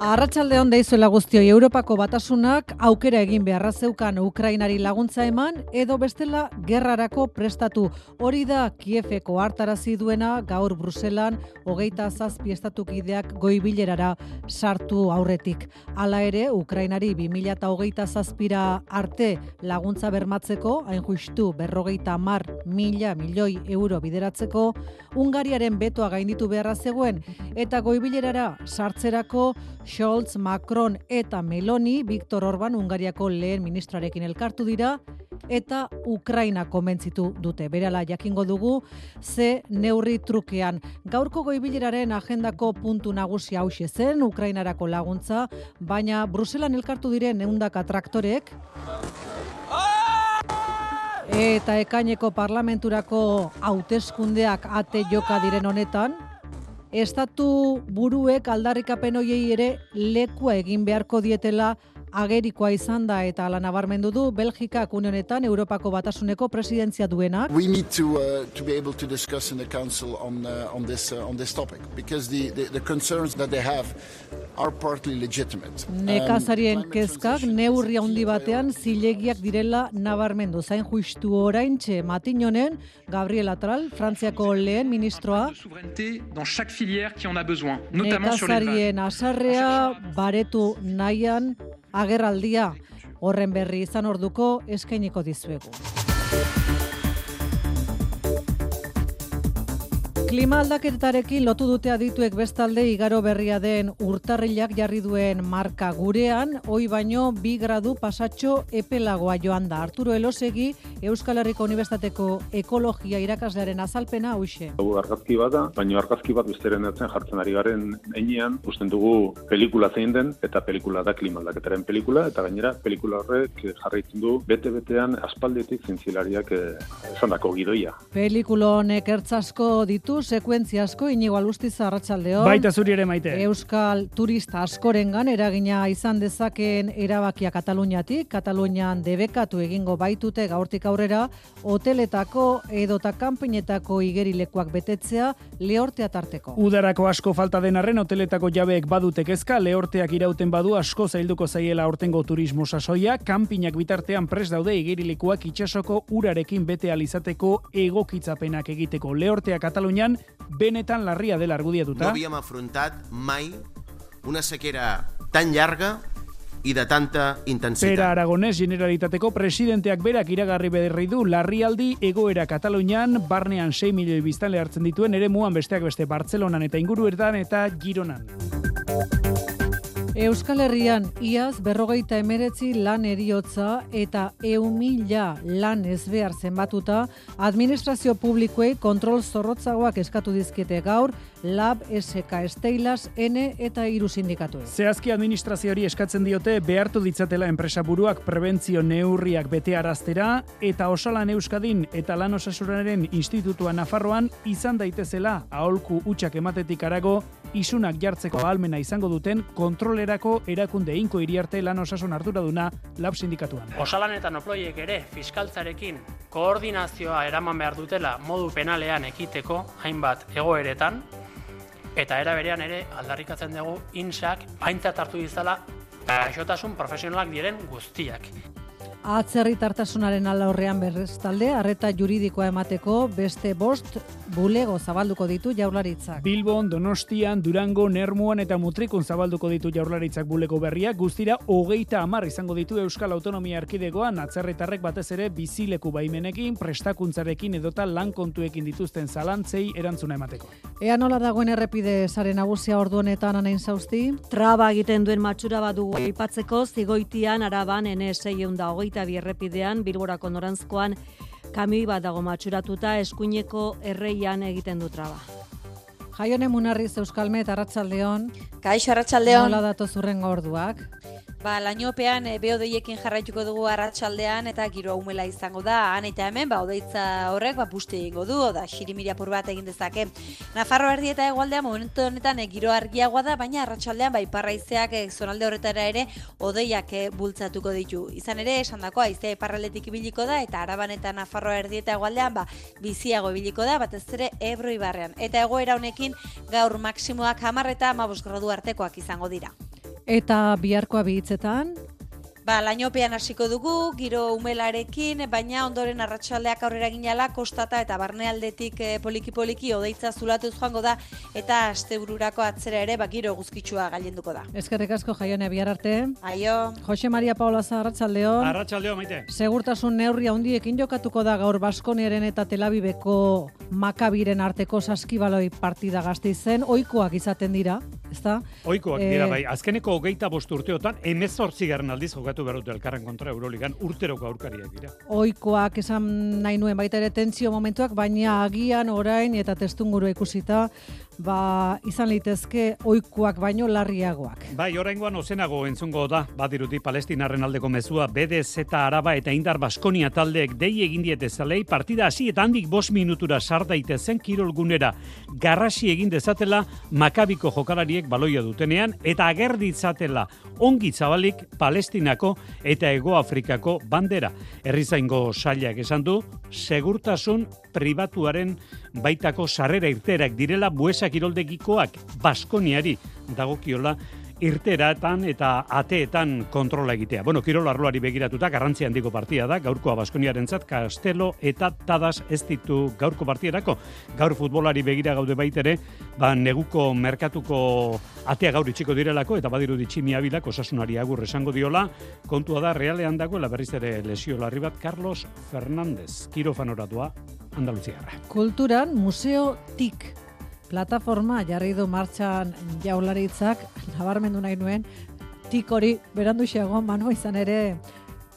Arratsalde on deizuela guztioi Europako batasunak aukera egin beharra zeukan Ukrainari laguntza eman edo bestela gerrarako prestatu. Hori da Kiefeko hartarazi duena gaur Bruselan hogeita zazpi estatukideak goibilerara sartu aurretik. Hala ere, Ukrainari 2000 eta hogeita zazpira arte laguntza bermatzeko, hain justu berrogeita mar mila milioi euro bideratzeko, Ungariaren betoa gainditu beharra zegoen, eta goibilerara sartzerako Scholz, Macron eta Meloni, Viktor Orban, Ungariako lehen ministrarekin elkartu dira, eta Ukraina komentzitu dute. Berala jakingo dugu, ze neurri trukean. Gaurko goibileraren agendako puntu nagusi hause zen, Ukrainarako laguntza, baina Bruselan elkartu diren eundaka traktorek, eta ekaineko parlamenturako hauteskundeak ate joka diren honetan, estatu buruek aldarrikapen hoiei ere lekua egin beharko dietela agerikoa izan da eta ala nabarmendu du Belgikak une honetan Europako Batasuneko presidentzia duenak. We need to uh, to be able to discuss in the council on uh, on this uh, on this topic because the, the the concerns that they have are partly legitimate. Nekazarien Um, kezkak neurri handi batean zilegiak direla nabarmendu. Zain justu oraintxe Matinonen Gabriel Atral, Frantziako lehen ministroa, dans chaque filière qui en a besoin, notamment sur l'élevage. nekazarien asarrea baretu nahian agerraldia horren berri izan orduko eskainiko dizuegu. Klima aldaketarekin lotu dute adituek bestalde igaro berria den urtarrilak jarri duen marka gurean, hoi baino bi gradu pasatxo epelagoa joan da. Arturo Elosegi, Euskal Herriko Unibertsitateko ekologia irakaslearen azalpena hauxe. Hau argazki bat da, baina argazki bat besteren atzen jartzen ari garen heinean, usten dugu pelikula zein den, eta pelikula da klima aldaketaren pelikula, eta gainera pelikula horrek jarraitzen du bete-betean aspaldetik zintzilariak eh, esandako gidoia. Pelikulo honek ertzasko ditu, sekuentzia asko, inigo alustiz arratsaldeon. Baita zuri ere maite. Euskal turista askorengan eragina izan dezakeen erabakia Kataluniatik, Katalunian debekatu egingo baitute gaurtik aurrera, hoteletako edota kanpinetako igerilekuak betetzea lehortea tarteko. Udarako asko falta den arren hoteletako jabeek badute kezka, lehorteak irauten badu asko zailduko zaiela hortengo turismo sasoia, kanpinak bitartean pres daude igerilekuak itxasoko urarekin bete alizateko egokitzapenak egiteko. Lehortea Katalunian benetan larria dela No argudiatuta. havíem afrontat mai una sequera tan llarga i de tanta intensitat. Pera Aragonés Generalitateko presidenteak berak iragarri berri du larrialdi egoera Katalunian barnean 6 milioi biztanle hartzen dituen ere muan besteak beste Bartzelonan eta inguruetan eta Gironan. Euskal Herrian iaz berrogeita emeretzi lan eriotza eta eumila lan ezbehar zenbatuta administrazio publikoei kontrol zorrotzagoak eskatu dizkiete gaur Lab, SK, Steilas, N eta hiru sindikatuek. Zehazki administrazioari eskatzen diote behartu ditzatela enpresa buruak prebentzio neurriak bete araztera eta osalan Euskadin eta lan osasunaren institutua Nafarroan izan daitezela aholku utxak ematetik arago isunak jartzeko ahalmena izango duten kontrolerako erakunde inko iriarte lan osasun arduraduna lab sindikatuan. Osalan eta noploiek ere fiskaltzarekin koordinazioa eraman behar dutela modu penalean ekiteko hainbat egoeretan, eta era berean ere aldarrikatzen dugu insak aintzat hartu dizala gaixotasun profesionalak diren guztiak. Atzerritartasunaren alorrean berrestalde, arreta juridikoa emateko beste bost bulego zabalduko ditu jaurlaritzak. Bilbon, Donostian, Durango, Nermuan eta Mutrikun zabalduko ditu jaurlaritzak buleko berriak, guztira hogeita hamar izango ditu Euskal Autonomia Erkidegoan atzerritarrek batez ere bizileku baimenekin, prestakuntzarekin edota lan kontuekin dituzten zalantzei erantzuna emateko. Ea nola dagoen errepide sare nagusia ordu honetan anain zauzti? Traba egiten duen matxura badugu aipatzeko zigoitian araban N6 da hogeita bi errepidean Bilborako norantzkoan kamioi bat dago matxuratuta eskuineko erreian egiten du traba. Jaione Munarriz Euskalmet Arratsaldeon. Kaixo Arratsaldeon. Nola dato zurrengo orduak? Ba, lainopean e, beodeiekin jarraituko dugu arratsaldean eta giro umela izango da. Han eta hemen, ba, odeitza horrek, ba, buste egingo du, oda, xirimiria pur bat egin dezake. Nafarro erdi eta egualdean, momentu honetan, e, giro argiagoa da, baina arratsaldean ba, iparraizeak e, zonalde horretara ere, odeiak e, bultzatuko ditu. Izan ere, esan dako, aizea iparraletik ibiliko da, eta araban eta Nafarro erdi eta egualdean, ba, biziago ibiliko da, batez ere, ebro ibarrean. Eta egoera honekin, gaur maksimoak hamarreta, amabos gradu artekoak izango dira. Eta biharkoa bihitzetan, Ba, lainopean hasiko dugu, giro umelarekin, baina ondoren arratsaldeak aurrera ginala, kostata eta barnealdetik eh, poliki-poliki odeitza zulatuz joango da, eta astebururako atzera ere, ba, giro guzkitsua gailenduko da. eskerrik asko jaione bihar arte. Aio. Jose Maria Paula Arratsaldeon. Arratxaldeo, maite. Segurtasun neurri handiekin jokatuko da gaur Baskonieren eta Tel Aviveko Makabiren arteko saskibaloi partida zen, ohikoak izaten dira, ezta? Ohikoak Eh, dira bai, azkeneko hogeita bost urteotan, emezortzi garren aldiz jokatu behar dute elkarren kontra Euroligan urteroko aurkariak dira. Ohikoak esan nahi nuen baita ere tentsio momentuak, baina agian orain eta testunguru ikusita, ba izan litezke ohikoak baino larriagoak. Bai, oraingoan ozenago entzungo da, badiruti palestinarren aldeko mezua, BDZ Araba eta Indar Baskonia taldeek dei egin diete zalei, partida hasi eta handik bost minutura sar daitezen kirolgunera garrasi egin dezatela Makabiko jokalariek baloia dutenean eta ager ditzatela ongi zabalik Palestinako eta Ego Afrikako bandera. Herrizaingo sailak esan du, segurtasun pribatuaren baitako sarrera irterak direla buesa kiroldegikoak Baskoniari dagokiola irteratan eta ateetan kontrola egitea. Bueno, kirol arloari begiratuta garrantzi handiko partia da, gaurkoa Baskoniarentzat Castelo eta Tadas ez ditu gaurko partierako. Gaur futbolari begira gaude baitere, ba neguko merkatuko atea gaur itxiko direlako eta badiru ditximi abilak osasunari agur esango diola, kontua da realean dagoela berriz ere lesio larri bat Carlos Fernández, kirofanoratua Andaluziarra. Kulturan Museo TIK plataforma jarri du martxan jaularitzak, nabarmendu nahi nuen, TIK hori berandu xeago, mano izan ere,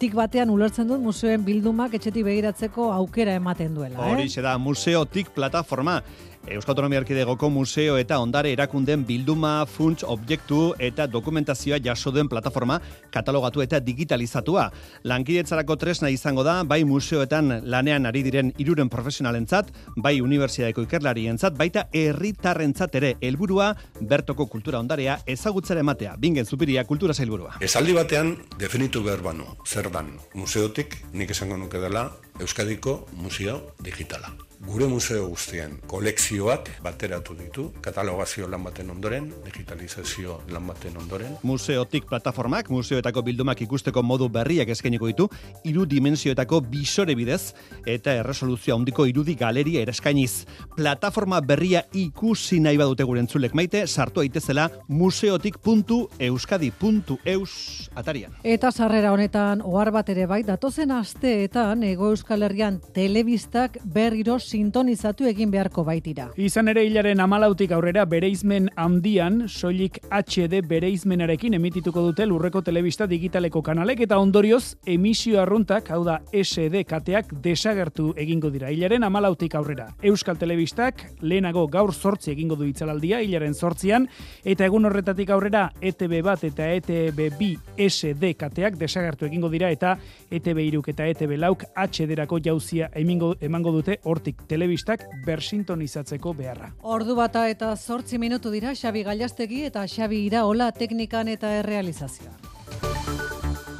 TIK batean ulertzen dut museoen bildumak etxetik begiratzeko aukera ematen duela. Eh? Horixe da, Museo TIK plataforma. Euskal Autonomia Erkidegoko museo eta ondare erakunden bilduma, funts, objektu eta dokumentazioa jaso den plataforma katalogatu eta digitalizatua. Lankidetzarako tresna izango da, bai museoetan lanean ari diren iruren profesionalentzat, bai unibertsiadeko ikerlarientzat, baita herritarrentzat ere helburua bertoko kultura ondarea ezagutzera ematea. Bingen zupiria kultura zailburua. Esaldi batean definitu behar banu, zer dan, museotik nik esango nuke dela Euskadiko Museo Digitala. Gure museo guztien kolekzioak bateratu ditu, katalogazio lan baten ondoren, digitalizazio lan baten ondoren. Museotik plataformak, museoetako bildumak ikusteko modu berriak eskainiko ditu, hiru dimensioetako bisore bidez, eta erresoluzio handiko irudi galeria eraskainiz. Plataforma berria ikusi nahi badute gure entzulek maite, sartu aitezela museotik.euskadi.eus atarian. Eta sarrera honetan ohar bat ere bai datozen asteetan Ego Euskal Herrian telebistak berriro sintonizatu egin beharko baitira. Izan ere hilaren amalautik aurrera bereizmen handian, soilik HD bereizmenarekin emitituko dute lurreko telebista digitaleko kanalek eta ondorioz emisio arruntak, hau da SD kateak desagertu egingo dira. Hilaren amalautik aurrera. Euskal Telebistak lehenago gaur sortzi egingo du itzalaldia, hilaren sortzian, eta egun horretatik aurrera ETB bat eta ETB bi SD kateak desagertu egingo dira eta ETB iruk eta ETB lauk HD-erako jauzia emango dute hortik telebistak bersintonizatzeko beharra. Ordu bata eta zortzi minutu dira Xabi Gailastegi eta Xabi Iraola teknikan eta errealizazioa.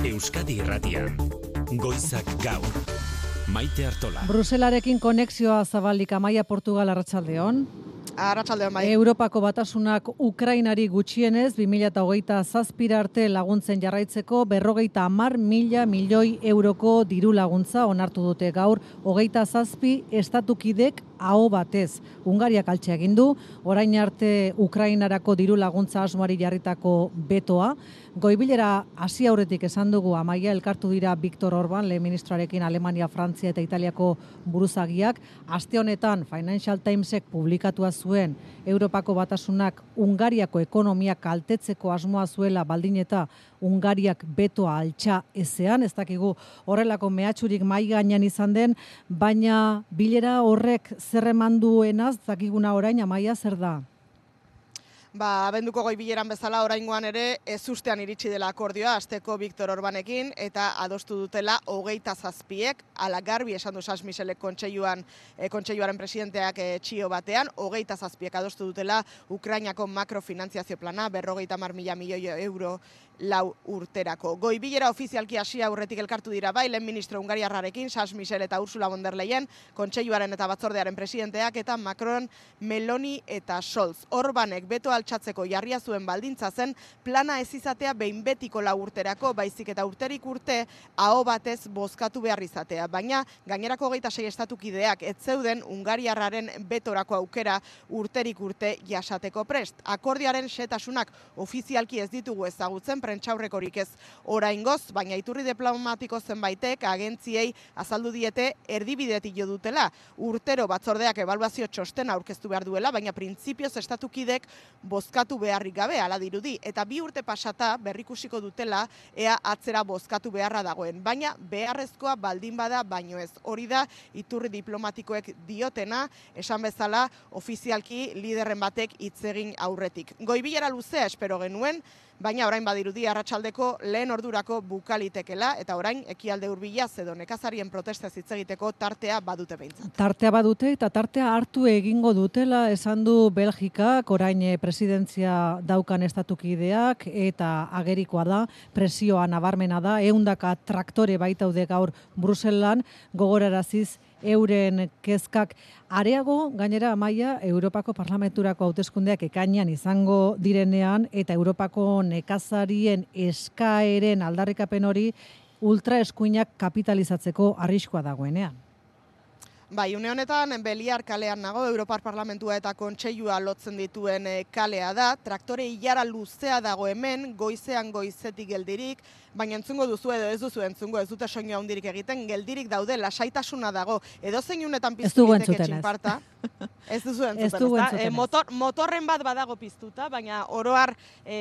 Euskadi Irratian. Goizak gaur. Maite Artola. Bruselarekin konexioa zabalik Amaia Portugal arratsaldeon. Arratsaldeon bai. Europako batasunak Ukrainari gutxienez 20hogeita zazpira arte laguntzen jarraitzeko berrogeita hamar mila milioi euroko diru laguntza onartu dute gaur hogeita zazpi estatukidek aho batez. Ungariak altxe egin du, orain arte Ukrainarako diru laguntza asmoari jarritako betoa. Goibilera hasi aurretik esan dugu amaia elkartu dira Viktor Orban, lehen ministroarekin Alemania, Frantzia eta Italiako buruzagiak. Aste honetan Financial Timesek publikatua zuen Europako batasunak Ungariako ekonomia kaltetzeko asmoa zuela baldin eta Ungariak betoa altxa ezean, ez dakigu horrelako mehatxurik mai gainean izan den, baina bilera horrek zer eman duenaz, dakiguna orain amaia zer da? Ba, abenduko goi bileran bezala oraingoan ere ez ustean iritsi dela akordioa asteko Viktor Orbanekin eta adostu dutela hogeita zazpiek, ala garbi esan du Sas Michele kontseiluan, e, kontseiluaren presidenteak e, txio batean, hogeita zazpiek adostu dutela Ukrainako makrofinantziazio plana, berrogeita mar mila milioi euro lau urterako. Goi bilera ofizialki hasi aurretik elkartu dira bai, lehen ministro Ungariarrarekin, Sas Michel eta Ursula von der Leyen, kontseiluaren eta batzordearen presidenteak eta Macron, Meloni eta Scholz. Orbanek beto altxatzeko jarria zuen baldintza zen plana ez izatea behin betiko lau urterako, baizik eta urterik urte aho batez bozkatu behar izatea. Baina, gainerako geita sei estatukideak ez zeuden Ungariarraren betorako aukera urterik urte jasateko prest. Akordiaren setasunak ofizialki ez ditugu ezagutzen, prentxaurrekorik ez oraingoz, baina iturri diplomatiko zenbaitek agentziei azaldu diete erdibidetik jo dutela. Urtero batzordeak ebaluazio txosten aurkeztu behar duela, baina printzipioz estatukidek bozkatu beharrik gabe, ala dirudi. Eta bi urte pasata berrikusiko dutela ea atzera bozkatu beharra dagoen. Baina beharrezkoa baldin bada, baino ez. Hori da, iturri diplomatikoek diotena, esan bezala, ofizialki liderren batek itzegin aurretik. Goibilera luzea espero genuen, baina orain badirudi arratsaldeko lehen ordurako bukalitekela eta orain ekialde hurbila edo nekazarien protesta hitz egiteko tartea badute behintzat. Tartea badute eta tartea hartu egingo dutela esan du Belgikak orain eh, presidentzia daukan estatukideak eta agerikoa da presioa nabarmena da ehundaka traktore baitaude gaur Bruselan gogoraraziz euren kezkak areago gainera amaia Europako Parlamenturako hauteskundeak ekainean izango direnean eta Europako nekazarien eskaeren aldarrikapen hori ultraeskuinak kapitalizatzeko arriskoa dagoenean. Bai, une honetan, Beliar kalean nago, Europar Parlamentua eta Kontseilua lotzen dituen eh, kalea da. Traktore hilara luzea dago hemen, goizean goizetik geldirik, baina entzungo duzu edo ez duzu entzungo, ez dute soinua handirik egiten, geldirik daude, lasaitasuna dago. Edo zein unetan piztu diteke txinparta. Ez duzu entzuten, ez, e, motor, motorren bat badago piztuta, baina oroar e,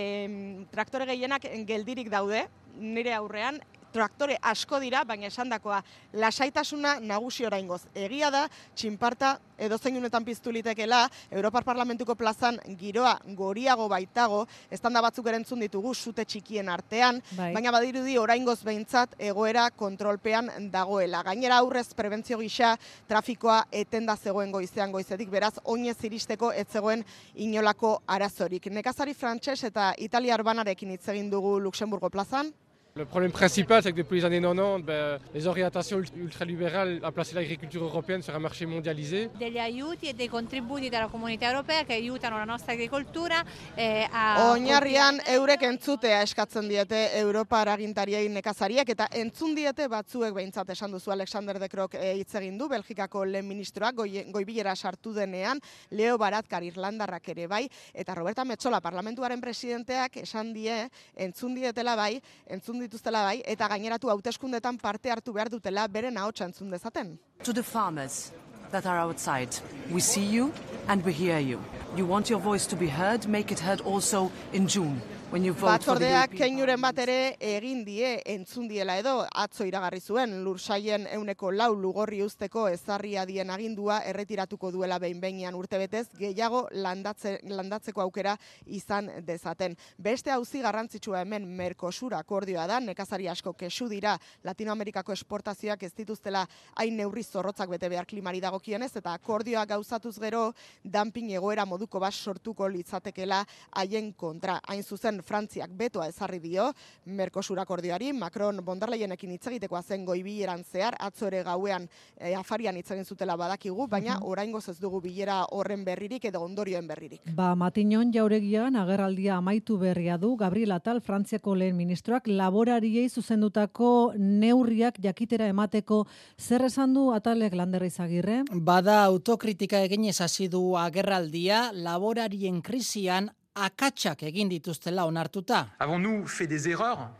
traktore gehienak geldirik daude, nire aurrean, traktore asko dira, baina esandakoa lasaitasuna nagusi oraingoz. Egia da, txinparta edo zeinunetan piztu litekela, Europar Parlamentuko plazan giroa goriago baitago, estanda batzuk erentzun ditugu sute txikien artean, bai. baina badirudi oraingoz behintzat egoera kontrolpean dagoela. Gainera aurrez prebentzio gisa trafikoa etenda zegoen goizean goizetik, beraz oinez iristeko ez zegoen inolako arazorik. Nekazari frantses eta italiar banarekin hitz egin dugu Luxemburgo plazan, Le problème principal, c'est que depuis les années 90, ben, les orientations ultralibérales a placé l'agriculture européenne sur un marché mondialisé. Degli aiuti e dei contributi dalla comunità europea che aiutano la nostra agricoltura eh, a... Oinarrian eurek entzutea eskatzen diete Europa aragintariei nekazariak eta entzun diete batzuek behintzat esan duzu Alexander de Krok eh, hitz egin du Belgikako lehen ministroak goi, goibilera sartu denean Leo Baratkar Irlandarrak ere bai eta Roberta Metzola parlamentuaren presidenteak esan die entzun dietela bai entzun dituztela bai, eta gaineratu hauteskundetan parte hartu behar dutela beren ahotsa entzun dezaten. To the farmers that are outside, we see you and we hear you. You want your voice to be heard, make it heard also in June. Batzordeak keinuren bat ere egin die entzun diela edo atzo iragarri zuen lursaien euneko lau lugorri usteko ezarria dien agindua erretiratuko duela behin behinean urte betez gehiago landatze, landatzeko aukera izan dezaten. Beste hauzi garrantzitsua hemen Mercosur akordioa da, nekazari asko kesu dira Latinoamerikako esportazioak ez dituztela hain neurri zorrotzak bete behar klimari dagokienez eta akordioa gauzatuz gero dumping egoera moduko bat sortuko litzatekela haien kontra. Hain zuzen Frantziak betoa ezarri dio Mercosur akordioari, Macron bondarleienekin hitz egitekoa zen goibileran zehar, atzo ere gauean e, afarian hitz egin zutela badakigu, baina mm oraingoz ez dugu bilera horren berririk edo ondorioen berririk. Ba, Matinon jauregian agerraldia amaitu berria du Gabriel Atal Frantziako lehen ministroak laborariei zuzendutako neurriak jakitera emateko zer esan du Atalek landerri izagirre? Bada autokritika egin hasi du agerraldia laborarien krisian akatsak egin dituztela onartuta. Avons-nous fait des erreurs?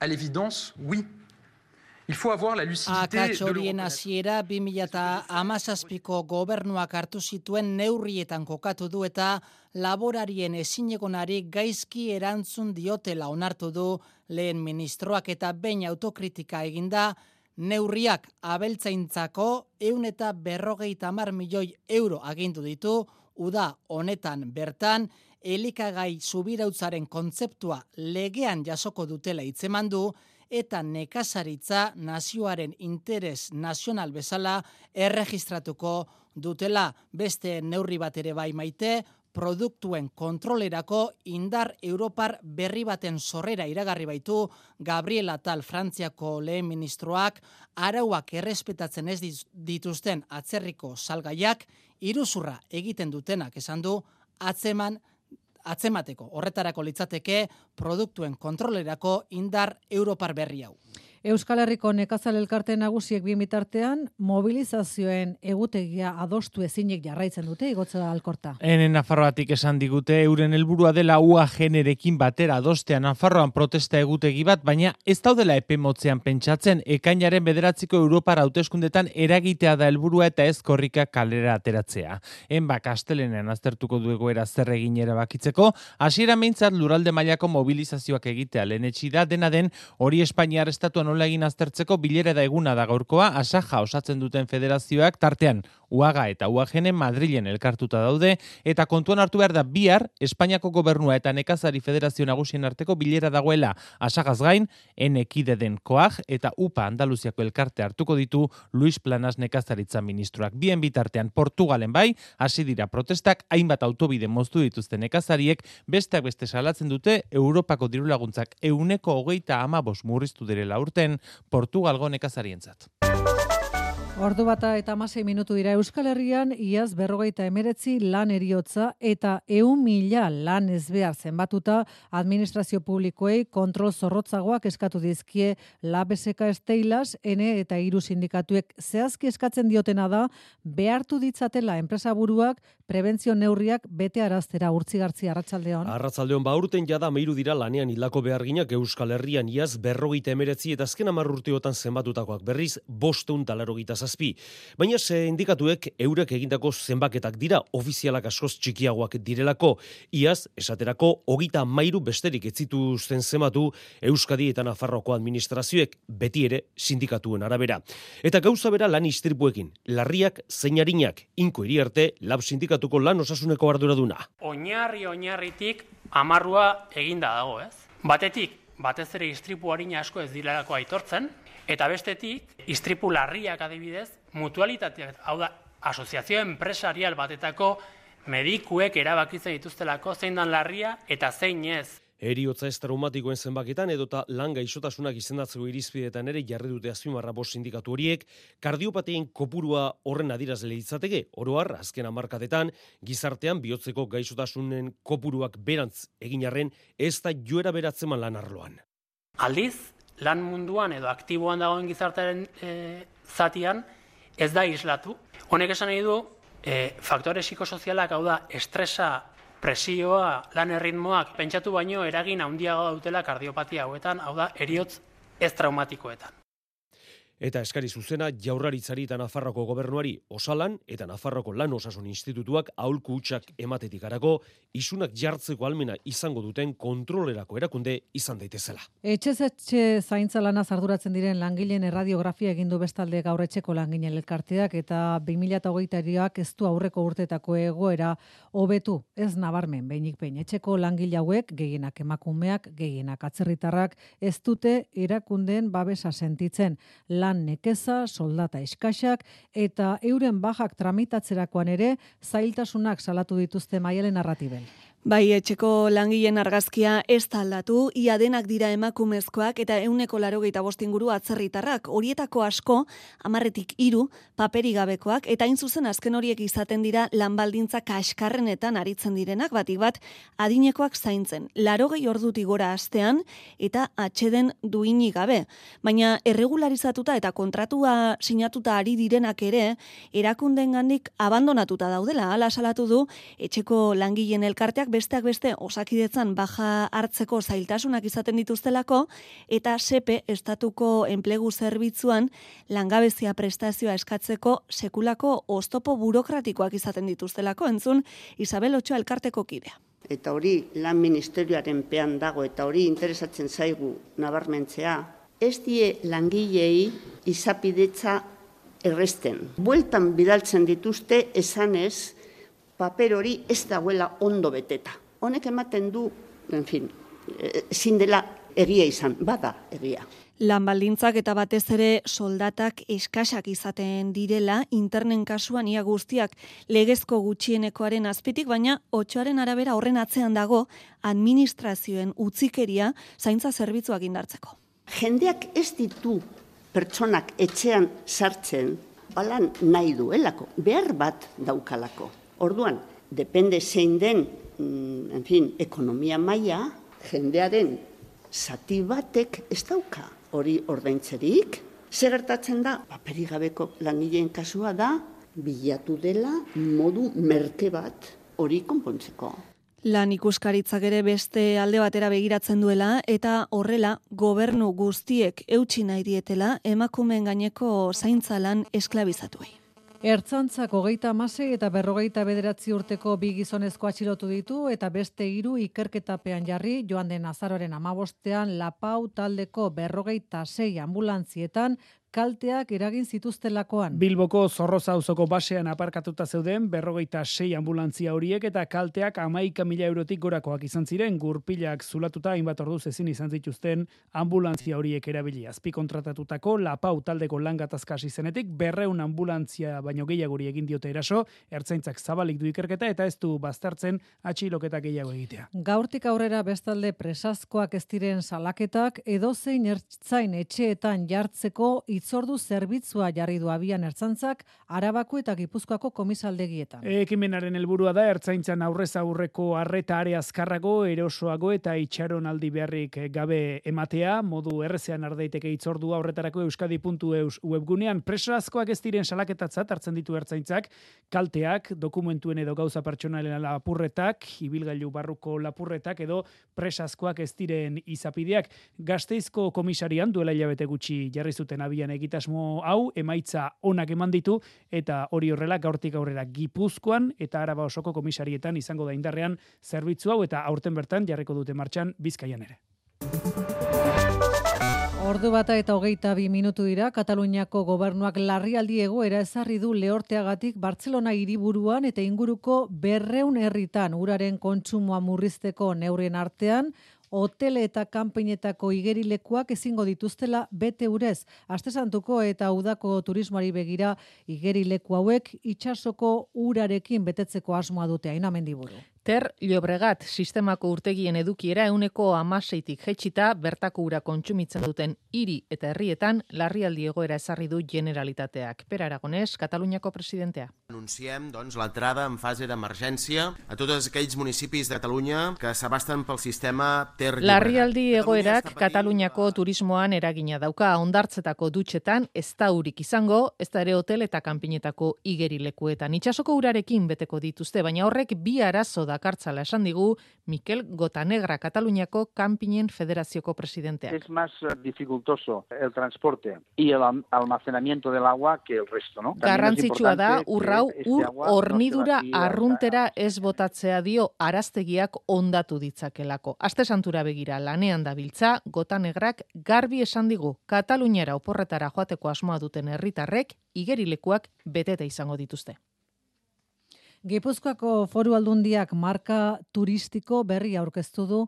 À l'évidence, oui. Il faut avoir la lucidité Akats horien hasiera 2017ko gobernuak hartu zituen neurrietan kokatu du eta laborarien ezinegonari gaizki erantzun diotela onartu du lehen ministroak eta behin autokritika eginda neurriak abeltzaintzako eun eta berrogeita mar milioi euro agindu ditu, uda honetan bertan, elikagai subirautzaren kontzeptua legean jasoko dutela hitzemandu eta nekazaritza nazioaren interes nazional bezala erregistratuko dutela. Beste neurri bat ere bai maite, produktuen kontrolerako indar Europar berri baten sorrera iragarri baitu Gabriela Tal Frantziako lehen ministroak. Arauak errespetatzen ez dituzten atzerriko salgaiak iruzurra egiten dutenak esan du atzeman atzemateko horretarako litzateke produktuen kontrolerako indar Europar berri hau. Euskal Herriko nekazal elkarte nagusiek bi mitartean mobilizazioen egutegia adostu ezinik jarraitzen dute igotza alkorta. Enen Nafarroatik esan digute euren helburua dela ua generekin batera adostean Nafarroan protesta egutegi bat, baina ez daudela epe motzean pentsatzen ekainaren bederatziko Europara hauteskundetan eragitea da helburua eta ez korrika kalera ateratzea. Enba kastelenean aztertuko duego era zer egin erabakitzeko, hasiera meintzat luralde mailako mobilizazioak egitea lehenetxi da dena den hori Espainiar estatuan nola egin aztertzeko bilera da eguna da gaurkoa asaja osatzen duten federazioak tartean Uaga eta Uagene Madrilen elkartuta daude eta kontuan hartu behar da bihar Espainiako gobernua eta Nekazari Federazio Nagusien arteko bilera dagoela asagaz gain enekide den koag eta UPA Andaluziako elkarte hartuko ditu Luis Planas Nekazaritza ministroak. Bien bitartean Portugalen bai, hasi dira protestak hainbat autobide moztu dituzten nekazariek besteak beste salatzen dute Europako dirulaguntzak euneko hogeita ama bos murriztu direla urten Portugalgo nekazarientzat. Ordu bata eta amasei minutu dira Euskal Herrian, iaz berrogeita emeretzi lan eriotza eta eun mila lan ezbehar zenbatuta administrazio publikoei kontrol zorrotzagoak eskatu dizkie labeseka esteilas, ene eta hiru sindikatuek. Zehazki eskatzen diotena da behartu ditzatela enpresa buruak prebentzio neurriak bete araztera urtzigartzi arratsaldeon. Arratsaldeon ba urten jada meiru dira lanean hilako beharginak Euskal Herrian iaz berrogeita emeretzi eta azken hamar urteotan zenbatutakoak. Berriz bosteun talarogita zazpi. Baina ze indikatuek eurek egindako zenbaketak dira ofizialak askoz txikiagoak direlako. Iaz, esaterako, hogita mairu besterik etzitu zen zenbatu Euskadi eta Nafarroko administrazioek beti ere sindikatuen arabera. Eta gauza bera lan istripuekin, larriak zeinarinak, inko iriarte, lab sindikatuko lan osasuneko arduraduna. Oinarri oinarritik amarrua eginda dago, ez? Batetik, batez ere istripu harina asko ez dilerako aitortzen, Eta bestetik, istripu larriak adibidez, mutualitateak, hau da, asoziazio empresarial batetako medikuek erabakitzen dituztelako zein dan larria eta zein ez. Eriotza ez traumatikoen zenbaketan edota lan gaixotasunak izendatzeko irizpidetan ere jarri dute azpimarra bost sindikatu horiek, kardiopatein kopurua horren adiraz lehitzateke, oroar, azken amarkadetan, gizartean bihotzeko gaixotasunen kopuruak berantz egin arren, ez da joera beratzeman lan arloan. Aldiz, lan munduan edo aktiboan dagoen gizartearen e, zatian ez da islatu. Honek esan nahi du, e, faktore psikosozialak hau da, estresa, presioa, lan erritmoak, pentsatu baino eragin handiago dutela kardiopatia hauetan, hau da, eriotz ez traumatikoetan eta eskari zuzena jaurraritzari eta Nafarroko gobernuari osalan eta Nafarroko lan osasun institutuak aulku hutsak ematetik arako isunak jartzeko almena izango duten kontrolerako erakunde izan daitezela. Etxez etxe zaintza lana zarduratzen diren langileen erradiografia egin du bestalde gaur etxeko langinen elkarteak eta 2008ak ez du aurreko urtetako egoera hobetu. Ez nabarmen behinik behin. Etxeko langile hauek gehienak emakumeak gehienak atzerritarrak ez dute erakundeen babesa sentitzen nekeza, soldata eskaxak eta euren bajak tramitatzerakoan ere zailtasunak salatu dituzte maialen narratibel. Bai, etxeko langileen argazkia ez aldatu, ia denak dira emakumezkoak eta euneko laro gehieta bostinguru atzerritarrak, horietako asko, amarretik iru, paperi gabekoak, eta zuzen azken horiek izaten dira lanbaldintza kaskarrenetan aritzen direnak, batik bat, adinekoak zaintzen, laro gehi orduti gora astean, eta atxeden duini gabe. Baina erregularizatuta eta kontratua sinatuta ari direnak ere, erakunden gandik abandonatuta daudela, ala salatu du, etxeko langileen elkarteak besteak beste osakidetzan baja hartzeko zailtasunak izaten dituztelako eta sepe estatuko enplegu zerbitzuan langabezia prestazioa eskatzeko sekulako oztopo burokratikoak izaten dituztelako entzun Isabel Otxo elkarteko kidea. Eta hori lan ministerioaren pean dago eta hori interesatzen zaigu nabarmentzea, ez die langilei izapidetza erresten. Bueltan bidaltzen dituzte esanez paper hori ez dagoela ondo beteta. honek ematen du, en fin, eh, ezin dela egia izan, bada egia. Lan baldintzak eta batez ere soldatak eskasak izaten direla, internen kasuan ia guztiak legezko gutxienekoaren azpitik, baina otxoaren arabera horren atzean dago administrazioen utzikeria zaintza zerbitzuak indartzeko. Jendeak ez ditu pertsonak etxean sartzen, balan nahi duelako, behar bat daukalako. Orduan, depende zein den, mm, en fin, ekonomia maila, jendearen zati batek ez dauka hori ordaintzerik. Ze gertatzen da, paperi gabeko langileen kasua da, bilatu dela modu merke bat hori konpontzeko. Lan ikuskaritzak ere beste alde batera begiratzen duela eta horrela gobernu guztiek eutsi nahi dietela emakumeen gaineko zaintza lan esklabizatuei. Ertzantzak hogeita amasei eta berrogeita bederatzi urteko bi gizonezko atxilotu ditu eta beste hiru ikerketapean jarri joan den azaroren amabostean Lapau taldeko berrogeita sei ambulantzietan kalteak eragin zituztelakoan. Bilboko zorroza auzoko basean aparkatuta zeuden berrogeita sei ambulantzia horiek eta kalteak amaika mila eurotik gorakoak izan ziren gurpilak zulatuta hainbat orduz ezin izan zituzten ambulantzia horiek erabili. Azpi kontratatutako lapau taldeko langatazka zenetik berreun ambulantzia baino gehiagori egin diote eraso, ertzaintzak zabalik du ikerketa eta ez du baztertzen atxiloketa gehiago egitea. Gaurtik aurrera bestalde presazkoak ez diren salaketak edozein ertzain etxeetan jartzeko itzordu zerbitzua jarri du abian ertzantzak Arabako eta Gipuzkoako komisaldegietan. Ekimenaren helburua da ertzaintzan aurrez aurreko arreta are azkarrago, erosoago eta itxaron aldi beharrik gabe ematea, modu errezean ardaiteke itzordua horretarako euskadi.eus webgunean preso askoak ez diren salaketatzat hartzen ditu ertzaintzak, kalteak, dokumentuen edo gauza pertsonalen lapurretak, ibilgailu barruko lapurretak edo presazkoak ez diren izapideak. Gazteizko komisarian duela hilabete gutxi jarri zuten abian egitasmo hau emaitza onak eman ditu eta hori horrela gaurtik aurrera Gipuzkoan eta Araba osoko komisarietan izango da indarrean zerbitzu hau eta aurten bertan jarriko dute martxan Bizkaian ere. Ordu bata eta hogeita bi minutu dira, Kataluniako gobernuak larrialdi egoera ezarri du lehorteagatik Bartzelona hiriburuan eta inguruko berreun herritan uraren kontsumoa murrizteko neurien artean, hotele eta kanpeinetako igerilekuak ezingo dituztela bete urez. Aste santuko eta udako turismoari begira igerileku hauek itsasoko urarekin betetzeko asmoa dute aina mendiburu. Ter Llobregat sistemako urtegien edukiera euneko amaseitik jetxita bertako ura kontsumitzen duten hiri eta herrietan larrialdi egoera ezarri du generalitateak. Per Aragonès, Kataluniako presidentea. Anunciem doncs, l'entrada en fase d'emergència a tots aquells municipis de Catalunya que s'abasten pel sistema Ter Llobregat. Larrialdi egoerak Kataluniako turismoan eragina dauka ondartzetako dutxetan ez da urik izango, ez da ere hotel eta kanpinetako igerilekuetan. Itxasoko urarekin beteko dituzte, baina horrek bi arazo dakartzala esan digu Mikel Gotanegra, Kataluniako Kampinen Federazioko presidenteak. Es más eh, dificultoso el transporte y el am- almacenamiento del agua que el resto, ¿no? Garrantzitsua da urrau ur hornidura arruntera ez botatzea dio araztegiak ondatu ditzakelako. Aste santura begira lanean dabiltza Gotanegrak garbi esan digu Kataluniara oporretara joateko asmoa duten herritarrek igerilekuak beteta izango dituzte. Gipuzkoako foru aldundiak marka turistiko berri aurkeztu du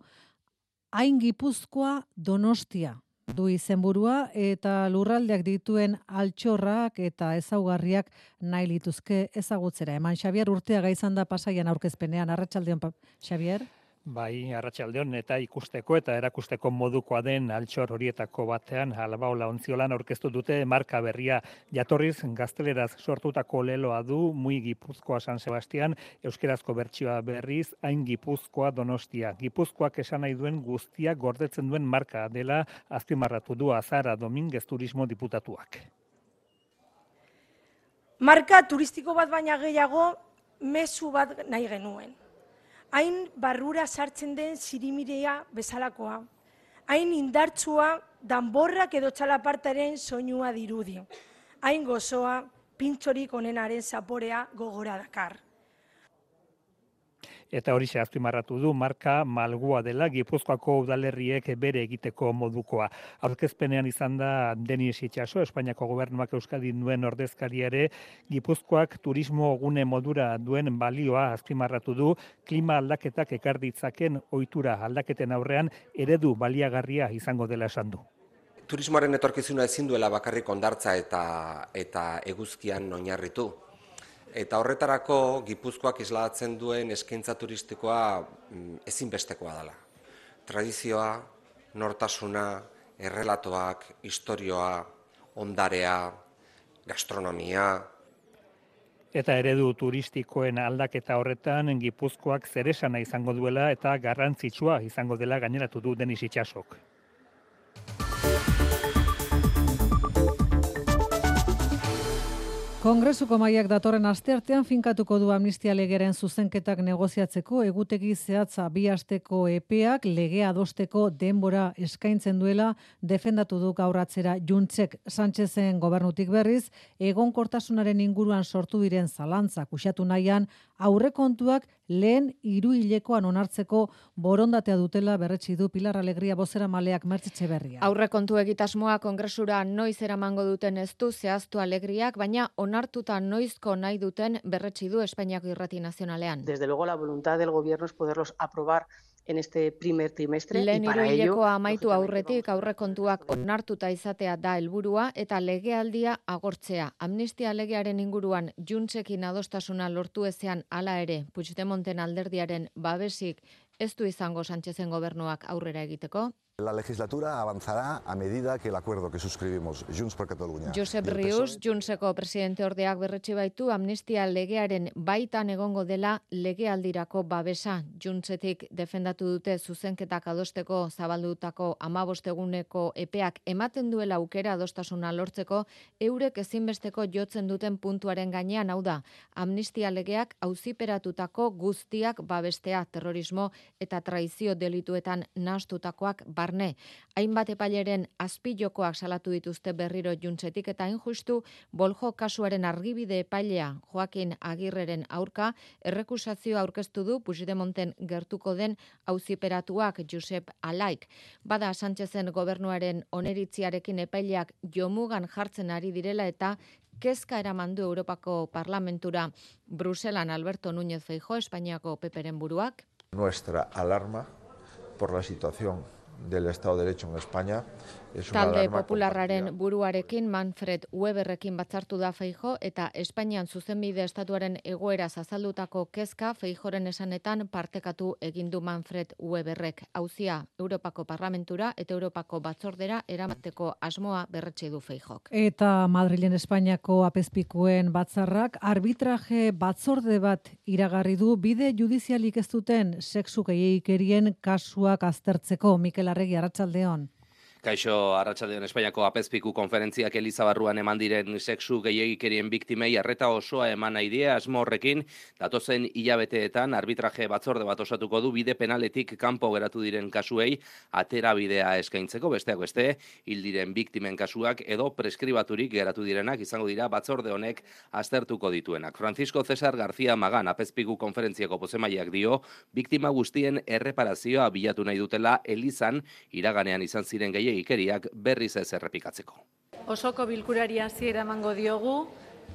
hain Gipuzkoa Donostia du izenburua eta lurraldeak dituen altxorrak eta ezaugarriak nahi lituzke ezagutzera. Eman Xavier urtea izan da pasaian aurkezpenean arratsaldeon pa- Xavier. Bai, arratsaldeon eta ikusteko eta erakusteko modukoa den altxor horietako batean Albaola ontziolan aurkeztu dute marka berria jatorriz gazteleraz sortutako leloa du Mui Gipuzkoa San Sebastian euskerazko bertsioa berriz hain Gipuzkoa Donostia. Gipuzkoak esan nahi duen guztia gordetzen duen marka dela azpimarratu du Azara Dominguez Turismo diputatuak. Marka turistiko bat baina gehiago mezu bat nahi genuen. Hain barrura sartzen den zirimirea bezalakoa. Hain indartsua danborrak edo txalapartaren soinua dirudi. Hain gozoa pintxorik onenaren zaporea gogora dakar. Eta hori azpimarratu du marka malgua dela Gipuzkoako udalerriek bere egiteko modukoa. Aurkezpenean izan da Denis Itxaso, Espainiako gobernuak Euskadi duen ordezkariare, Gipuzkoak turismo gune modura duen balioa azpimarratu du klima aldaketak ekar ditzaken ohitura aldaketen aurrean eredu baliagarria izango dela esan du. Turismoaren etorkizuna ezin duela bakarrik ondartza eta eta eguzkian oinarritu. Eta horretarako Gipuzkoak islatzen duen eskaintza turistikoa mm, ezinbestekoa dela. Tradizioa, nortasuna, errelatoak, istorioa, ondarea, gastronomia, Eta eredu turistikoen aldaketa horretan Gipuzkoak zeresana izango duela eta garrantzitsua izango dela gaineratu du Denis Itxasok. Kongresuko maiak datorren asteartean finkatuko du amnistia legeren zuzenketak negoziatzeko egutegi zehatza bi asteko epeak legea adosteko denbora eskaintzen duela defendatu du gauratzera Juntzek Sánchezen gobernutik berriz egonkortasunaren inguruan sortu diren zalantzak usatu nahian aurrekontuak lehen hiru hilekoan onartzeko borondatea dutela berretsi du Pilar Alegria bozera maleak mertzitxe berria. Aurrekontu egitasmoa kongresura noiz eramango duten ez du zehaztu alegriak, baina onartuta noizko nahi duten berretsi du Espainiako irrati nazionalean. Desde luego la voluntad del gobierno es poderlos aprobar en este primer trimestre Lehen y para ello amaitu aurretik aurrekontuak onartuta izatea da helburua eta legealdia agortzea. Amnistia legearen inguruan juntsekin adostasuna lortu ezean hala ere Puigdemonten alderdiaren babesik ez du izango Sánchezen gobernuak aurrera egiteko. La legislatura avanzará a medida que el acuerdo que suscribimos Junts per Catalunya. Josep Rius, Juntseko presidente ordeak berretsi baitu amnistia legearen baitan egongo dela legealdirako babesa. Juntsetik defendatu dute zuzenketak adosteko zabaldutako amabosteguneko epeak ematen duela aukera adostasuna lortzeko eurek ezinbesteko jotzen duten puntuaren gainean hau da. Amnistia legeak auziperatutako guztiak babestea terrorismo eta traizio delituetan nastutakoak bar barne. Hainbat epaileren azpilokoak salatu dituzte berriro juntzetik eta injustu boljo kasuaren argibide epailea Joakin Agirreren aurka errekusazio aurkeztu du Puigdemonten gertuko den auziperatuak Josep Alaik. Bada Sánchezen gobernuaren oneritziarekin epaileak jomugan jartzen ari direla eta kezka eramandu Europako Parlamentura Bruselan Alberto Núñez Feijo, Espainiako peperen buruak. Nuestra alarma por la situación del Estado de Derecho en España Talde popularraren buruarekin Manfred Weberrekin batzartu da Feijo eta Espainian zuzenbide estatuaren egoera zazaldutako kezka Feijoren esanetan partekatu egindu Manfred Weberrek. Hauzia Europako Parlamentura eta Europako Batzordera eramateko asmoa berretxe du Feijok. Eta Madrilen Espainiako apezpikuen batzarrak arbitraje batzorde bat iragarri du bide judizialik ez duten sexu gehiegikerien kasuak aztertzeko Mikel Arregi Arratsaldeon. Kaixo Arratsaldeon Espainiako apezpiku konferentziak Elizabarruan eman diren sexu gehiagikerien biktimei arreta osoa eman nahi die asmorrekin datozen hilabeteetan arbitraje batzorde bat osatuko du bide penaletik kanpo geratu diren kasuei atera bidea eskaintzeko besteak beste hil diren biktimen kasuak edo preskribaturik geratu direnak izango dira batzorde honek aztertuko dituenak. Francisco Cesar García Magan apezpiku konferentziako pozemaiak dio biktima guztien erreparazioa bilatu nahi dutela Elizan iraganean izan ziren gehi ikeriak berriz ez errepikatzeko. Osoko bilkurari hasiera emango diogu,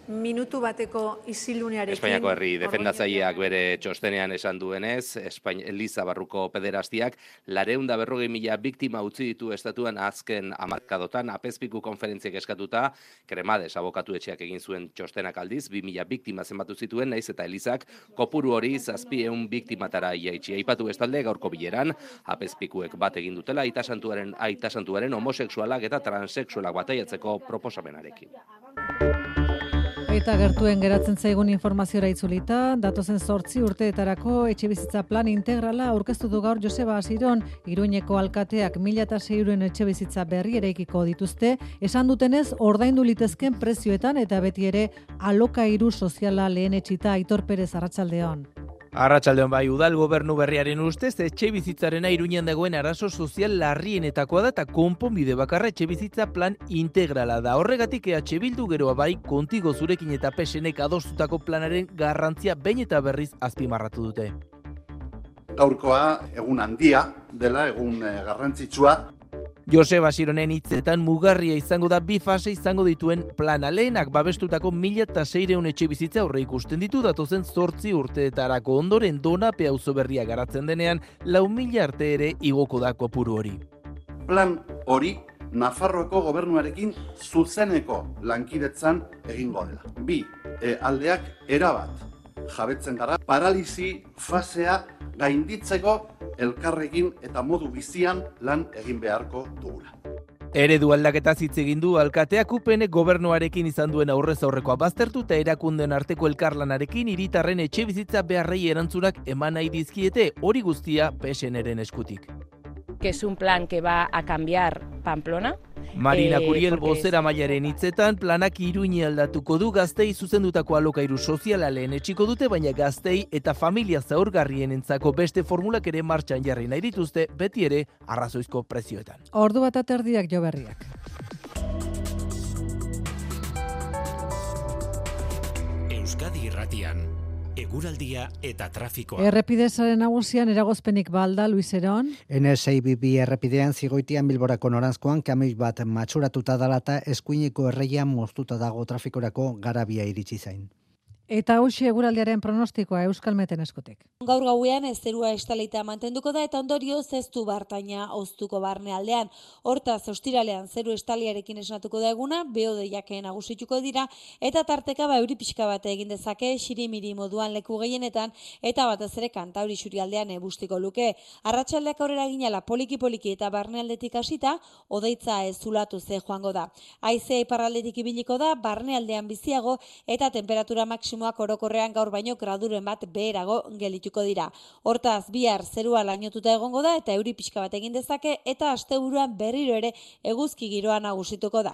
minutu bateko isilunearekin. Espainiako herri defendatzaileak bere txostenean esan duenez, Espain, Eliza Barruko pederaztiak, lareunda berrogei mila biktima utzi ditu estatuan azken amarkadotan, apezpiku konferentziak eskatuta, kremades abokatu etxeak egin zuen txostenak aldiz, bi mila biktima zenbatu zituen, naiz eta Elizak, kopuru hori zazpi eun biktimatara iaitsi. Aipatu bestalde gaurko bileran, apezpikuek bat egin dutela, aitasantuaren, aitasantuaren homoseksualak eta transexualak bataiatzeko proposamenarekin. Eta gertuen geratzen zaigun informaziora itzulita, datozen sortzi urteetarako etxe bizitza plan integrala aurkeztu du gaur Joseba Asiron, Iruñeko alkateak mila eta seiruren etxe bizitza berri eraikiko dituzte, esan dutenez ordaindu litezken prezioetan eta beti ere alokairu soziala lehen etxita aitor perez arratsaldeon. Arratsaldeon bai udal gobernu berriaren ustez etxe bizitzaren airuinean dagoen arazo sozial larrienetakoa da eta konponbide bakarra etxe bizitza plan integrala da. Horregatik EH Bildu geroa bai kontigo zurekin eta pesenek adostutako planaren garrantzia behin eta berriz azpimarratu dute. gaurkoa egun handia dela, egun eh, garrantzitsua. Jose Basironen hitzetan mugarria izango da bi fase izango dituen plana lehenak babestutako mila eta seireun etxe bizitza aurre ikusten ditu datozen zortzi urteetarako ondoren dona peauzo berria garatzen denean lau mila arte ere igoko da kopuru hori. Plan hori Nafarroako gobernuarekin zuzeneko lankidetzan egingo dela. Bi, e, aldeak erabat jabetzen gara, paralizi fasea gainditzeko elkarrekin eta modu bizian lan egin beharko dugula. Eredu aldaketa hitz egin du alkateak upene gobernuarekin izan duen aurrez aurrekoa baztertu eta erakunden arteko elkarlanarekin hiritarren etxe bizitza beharrei erantzunak eman nahi dizkiete hori guztia PSNren eskutik. Que es un plan que va a cambiar Pamplona, Marina Eh, Curiel bozera mailaren hitzetan planak iruini aldatuko du gaztei zuzendutako alokairu soziala lehen etxiko dute, baina gaztei eta familia zaurgarrien entzako beste formulak ere martxan jarri nahi dituzte, beti ere arrazoizko prezioetan. Ordu bat aterdiak jo berriak. Euskadi Irratian, eguraldia eta trafikoa. Errepidezaren nagusian eragozpenik balda, Luis Eron. NSIBB errepidean zigoitian bilborako noranzkoan kamioz bat matxuratuta dalata eskuineko erreian moztuta dago trafikorako garabia iritsi zain. Eta hausi eguraldiaren pronostikoa Euskalmeten eskutik. Gaur gauean ez zerua estalita mantenduko da eta ondorio zeztu bartaina oztuko barne aldean. Hortaz, ostiralean zeru estaliarekin esnatuko da eguna, beodeiak nagusituko dira, eta tarteka ba euri pixka bat egin dezake, sirimiri moduan leku gehienetan, eta batez ere kantauri aldean ebustiko luke. Arratxaldeak aurrera ginala poliki-poliki eta barne aldetik hasita, odeitza ez zulatu ze joango da. Aizea iparraldetik ibiliko da, barne aldean biziago, eta temperatura maksimoak orokorrean gaur baino graduren bat beherago gelituko dira. Hortaz, bihar zerua lainotuta egongo da eta euri pixka bat egin dezake eta asteburuan berriro ere eguzki giroa nagusituko da.